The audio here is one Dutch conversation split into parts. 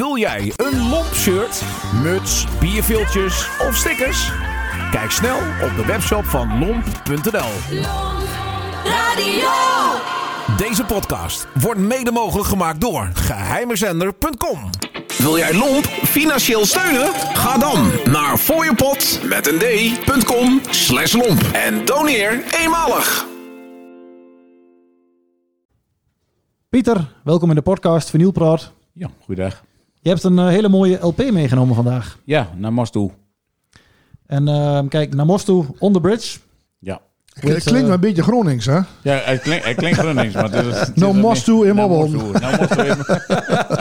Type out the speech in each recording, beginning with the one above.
Wil jij een lomp shirt, muts, bierviltjes of stickers? Kijk snel op de webshop van lomp.nl. Radio. Deze podcast wordt mede mogelijk gemaakt door geheimezender.com. Wil jij Lomp financieel steunen? Ga dan naar fooiepot met een d.com slash lomp en doneer eenmalig. Pieter, welkom in de podcast Vinylpraat. Ja, goeiedag. Je hebt een eh, hele mooie LP meegenomen vandaag. Ja, naar Mos toe. En eh, kijk, naar Mostu, On The Bridge. Ja. With, Het klinkt eh, een beetje Gronings, hè? Ja, het klinkt, het klinkt niks, maar het is... het is Mos niet- toe in Nou, Mobbel. Nou,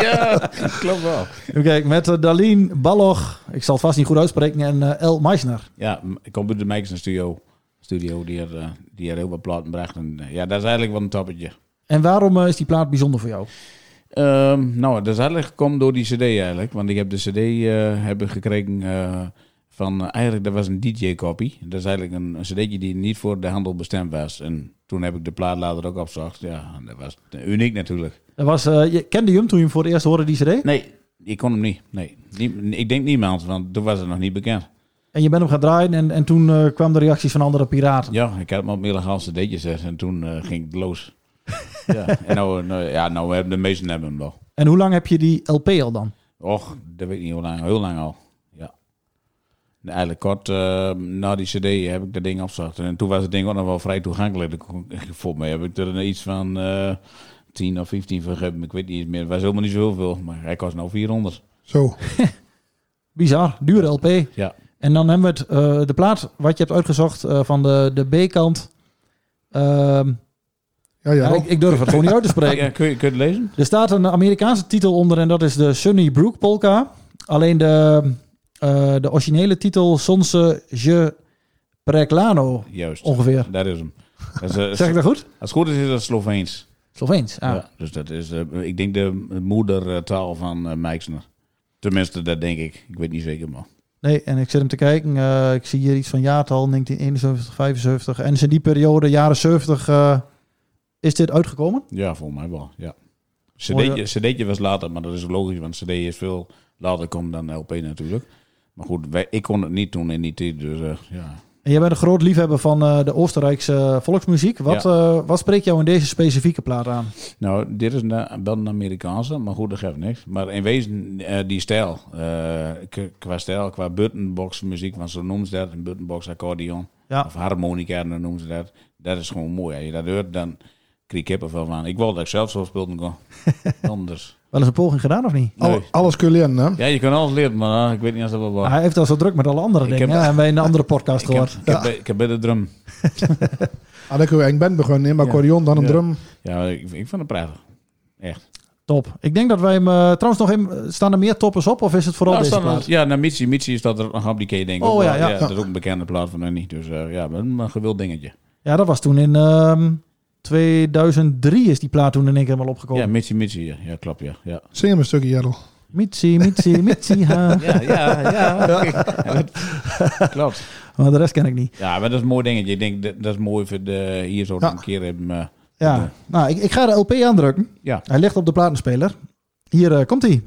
Ja, klopt wel. Even kijken, met uh, Darlene Balog, ik zal het vast niet goed uitspreken, en eh, El Meisner. Ja, ik kom bij de Mike's studio. Studio die er, eh, die er heel wat platen bracht. En, eh, ja, dat is eigenlijk wel een toppetje. En waarom eh, is die plaat bijzonder voor jou? Ehm, nou, dat is eigenlijk gekomen door die cd eigenlijk. Want ik heb de cd eh, hebben gekregen eh, van... eh, eigenlijk, dat was een DJ-copy. Dat is eigenlijk een, een cd'tje die niet voor de handel bestemd was. En toen heb ik de plaat later ook opgezocht. Ja, dat was uniek natuurlijk. Dat was, je kende je hem toen je hem voor het eerst hoorde, die cd? Nee, ik kon hem niet. Nee, ik denk niemand, want toen was het nog niet bekend. En je bent hem gaan draaien en, en toen eh kwamen de reacties van andere piraten. Ja, ik had hem op illegaal cd'tje gezet en toen ging het los. ja, en nou, nou, ja, nou hebben de meesten hebben hem wel. En hoe lang heb je die LP al dan? Och, dat weet ik niet hoe lang, heel lang al. Ja. En Eigenlijk kort eh, na die cd heb ik dat ding opgezocht. En toen was het ding ook nog wel vrij toegankelijk. Volgens mij heb ik er iets van eh 10 of 15 voor gegeven. Ik weet niet meer. Het was helemaal niet zoveel, maar hij kost nou 400. Zo. Bizar, dure LP. Ja. En dan hebben we het, eh, de plaat wat je hebt uitgezocht eh, van de, de B-kant. Ja, ja. ja, ik, ik durf het gewoon niet uit te spreken. Ja, kun, je, kun je het lezen? Er staat een Amerikaanse titel onder en dat is de Sunny Brook Polka. Alleen de, eh, de originele titel Sonse Je Preclano Juist. ongeveer. Dat is hem. Dat is, eh, Zeg ik dat goed? Als het goed is, is dat Sloveens. Sloveens. Ah. Ja, dus dat is, eh, ik denk, de moedertaal van uh, Meixner. Tenminste, dat denk ik. Ik weet niet zeker, maar. Nee, en ik zit hem te kijken. eh, ik zie hier iets van jaartal 1971, 75. En is in die periode, jaren 70, eh, is dit uitgekomen? Ja, volgens mij wel, ja. Mooie- CD'tje, was later, maar dat is logisch, want CD is veel later komen dan LP natuurlijk. Maar goed, wij, ik kon het niet doen in die tijd, dus eh, ja. En jij bent een groot liefhebber van eh, de Oostenrijkse volksmuziek. Wat, eh, wat spreekt jou in deze specifieke plaat aan? Nou, dit is een, wel een Amerikaanse, maar goed, dat geeft niks. Maar in wezen, die stijl, qua stijl, qua buttonbox muziek, want zo noemen ze dat, een buttonbox accordeon. Ja. Of harmonica, dan noemen ze dat. Dat is gewoon mooi. Als je dat hoort, dan ik kippenvel van. Ik wilde dat ik zelf zo speelde kon. Anders. Wel eens een poging gedaan of niet? Nee. Alles kun je leren, hè? Ja, je kan alles leren, maar eh, ik weet niet of dat wel. Hij heeft al zo druk met alle andere Ik dingen. heb- hè, en wij in een andere podcast Ik heb, gehoord. ik, heb, bij- ik heb bij de drum. Ah, kun je een band beginnen, maar Ja. accordeon, dan een Ja. drum. Ja, ik, ik vind het prettig. Echt. Top. Ik denk dat wij hem... eh, trouwens, nog even, staan er meer toppers op? Of is het vooral Nou, deze er- plaat? ja, naar Mitsi. Mitsi staat er nog op die keer, denk ik. Oh, ook ja, ja. Dat is ook een bekende plaat van Annie. Dus eh, ja, een, een gewild dingetje. Ja, dat was toen in ehm 2003 is die plaat toen in één keer helemaal opgekomen. Ja, Mitsi, Mitsi. Ja, ja klopt, ja. Ja, Zing hem een stukje, Jerl. Mitsi, Mitsi, Mitsi, ha. ja, ja. ja. Ja, dat- klopt. Maar de rest ken ik niet. Ja, maar dat is een mooi dingetje. Ik denk, dat, dat is mooi voor de, hier zo Ja. een keer hebben. eh, Ja, nou, ik, ik ga de LP aandrukken. ja. Hij ligt op de platenspeler. Hier eh, komt hij.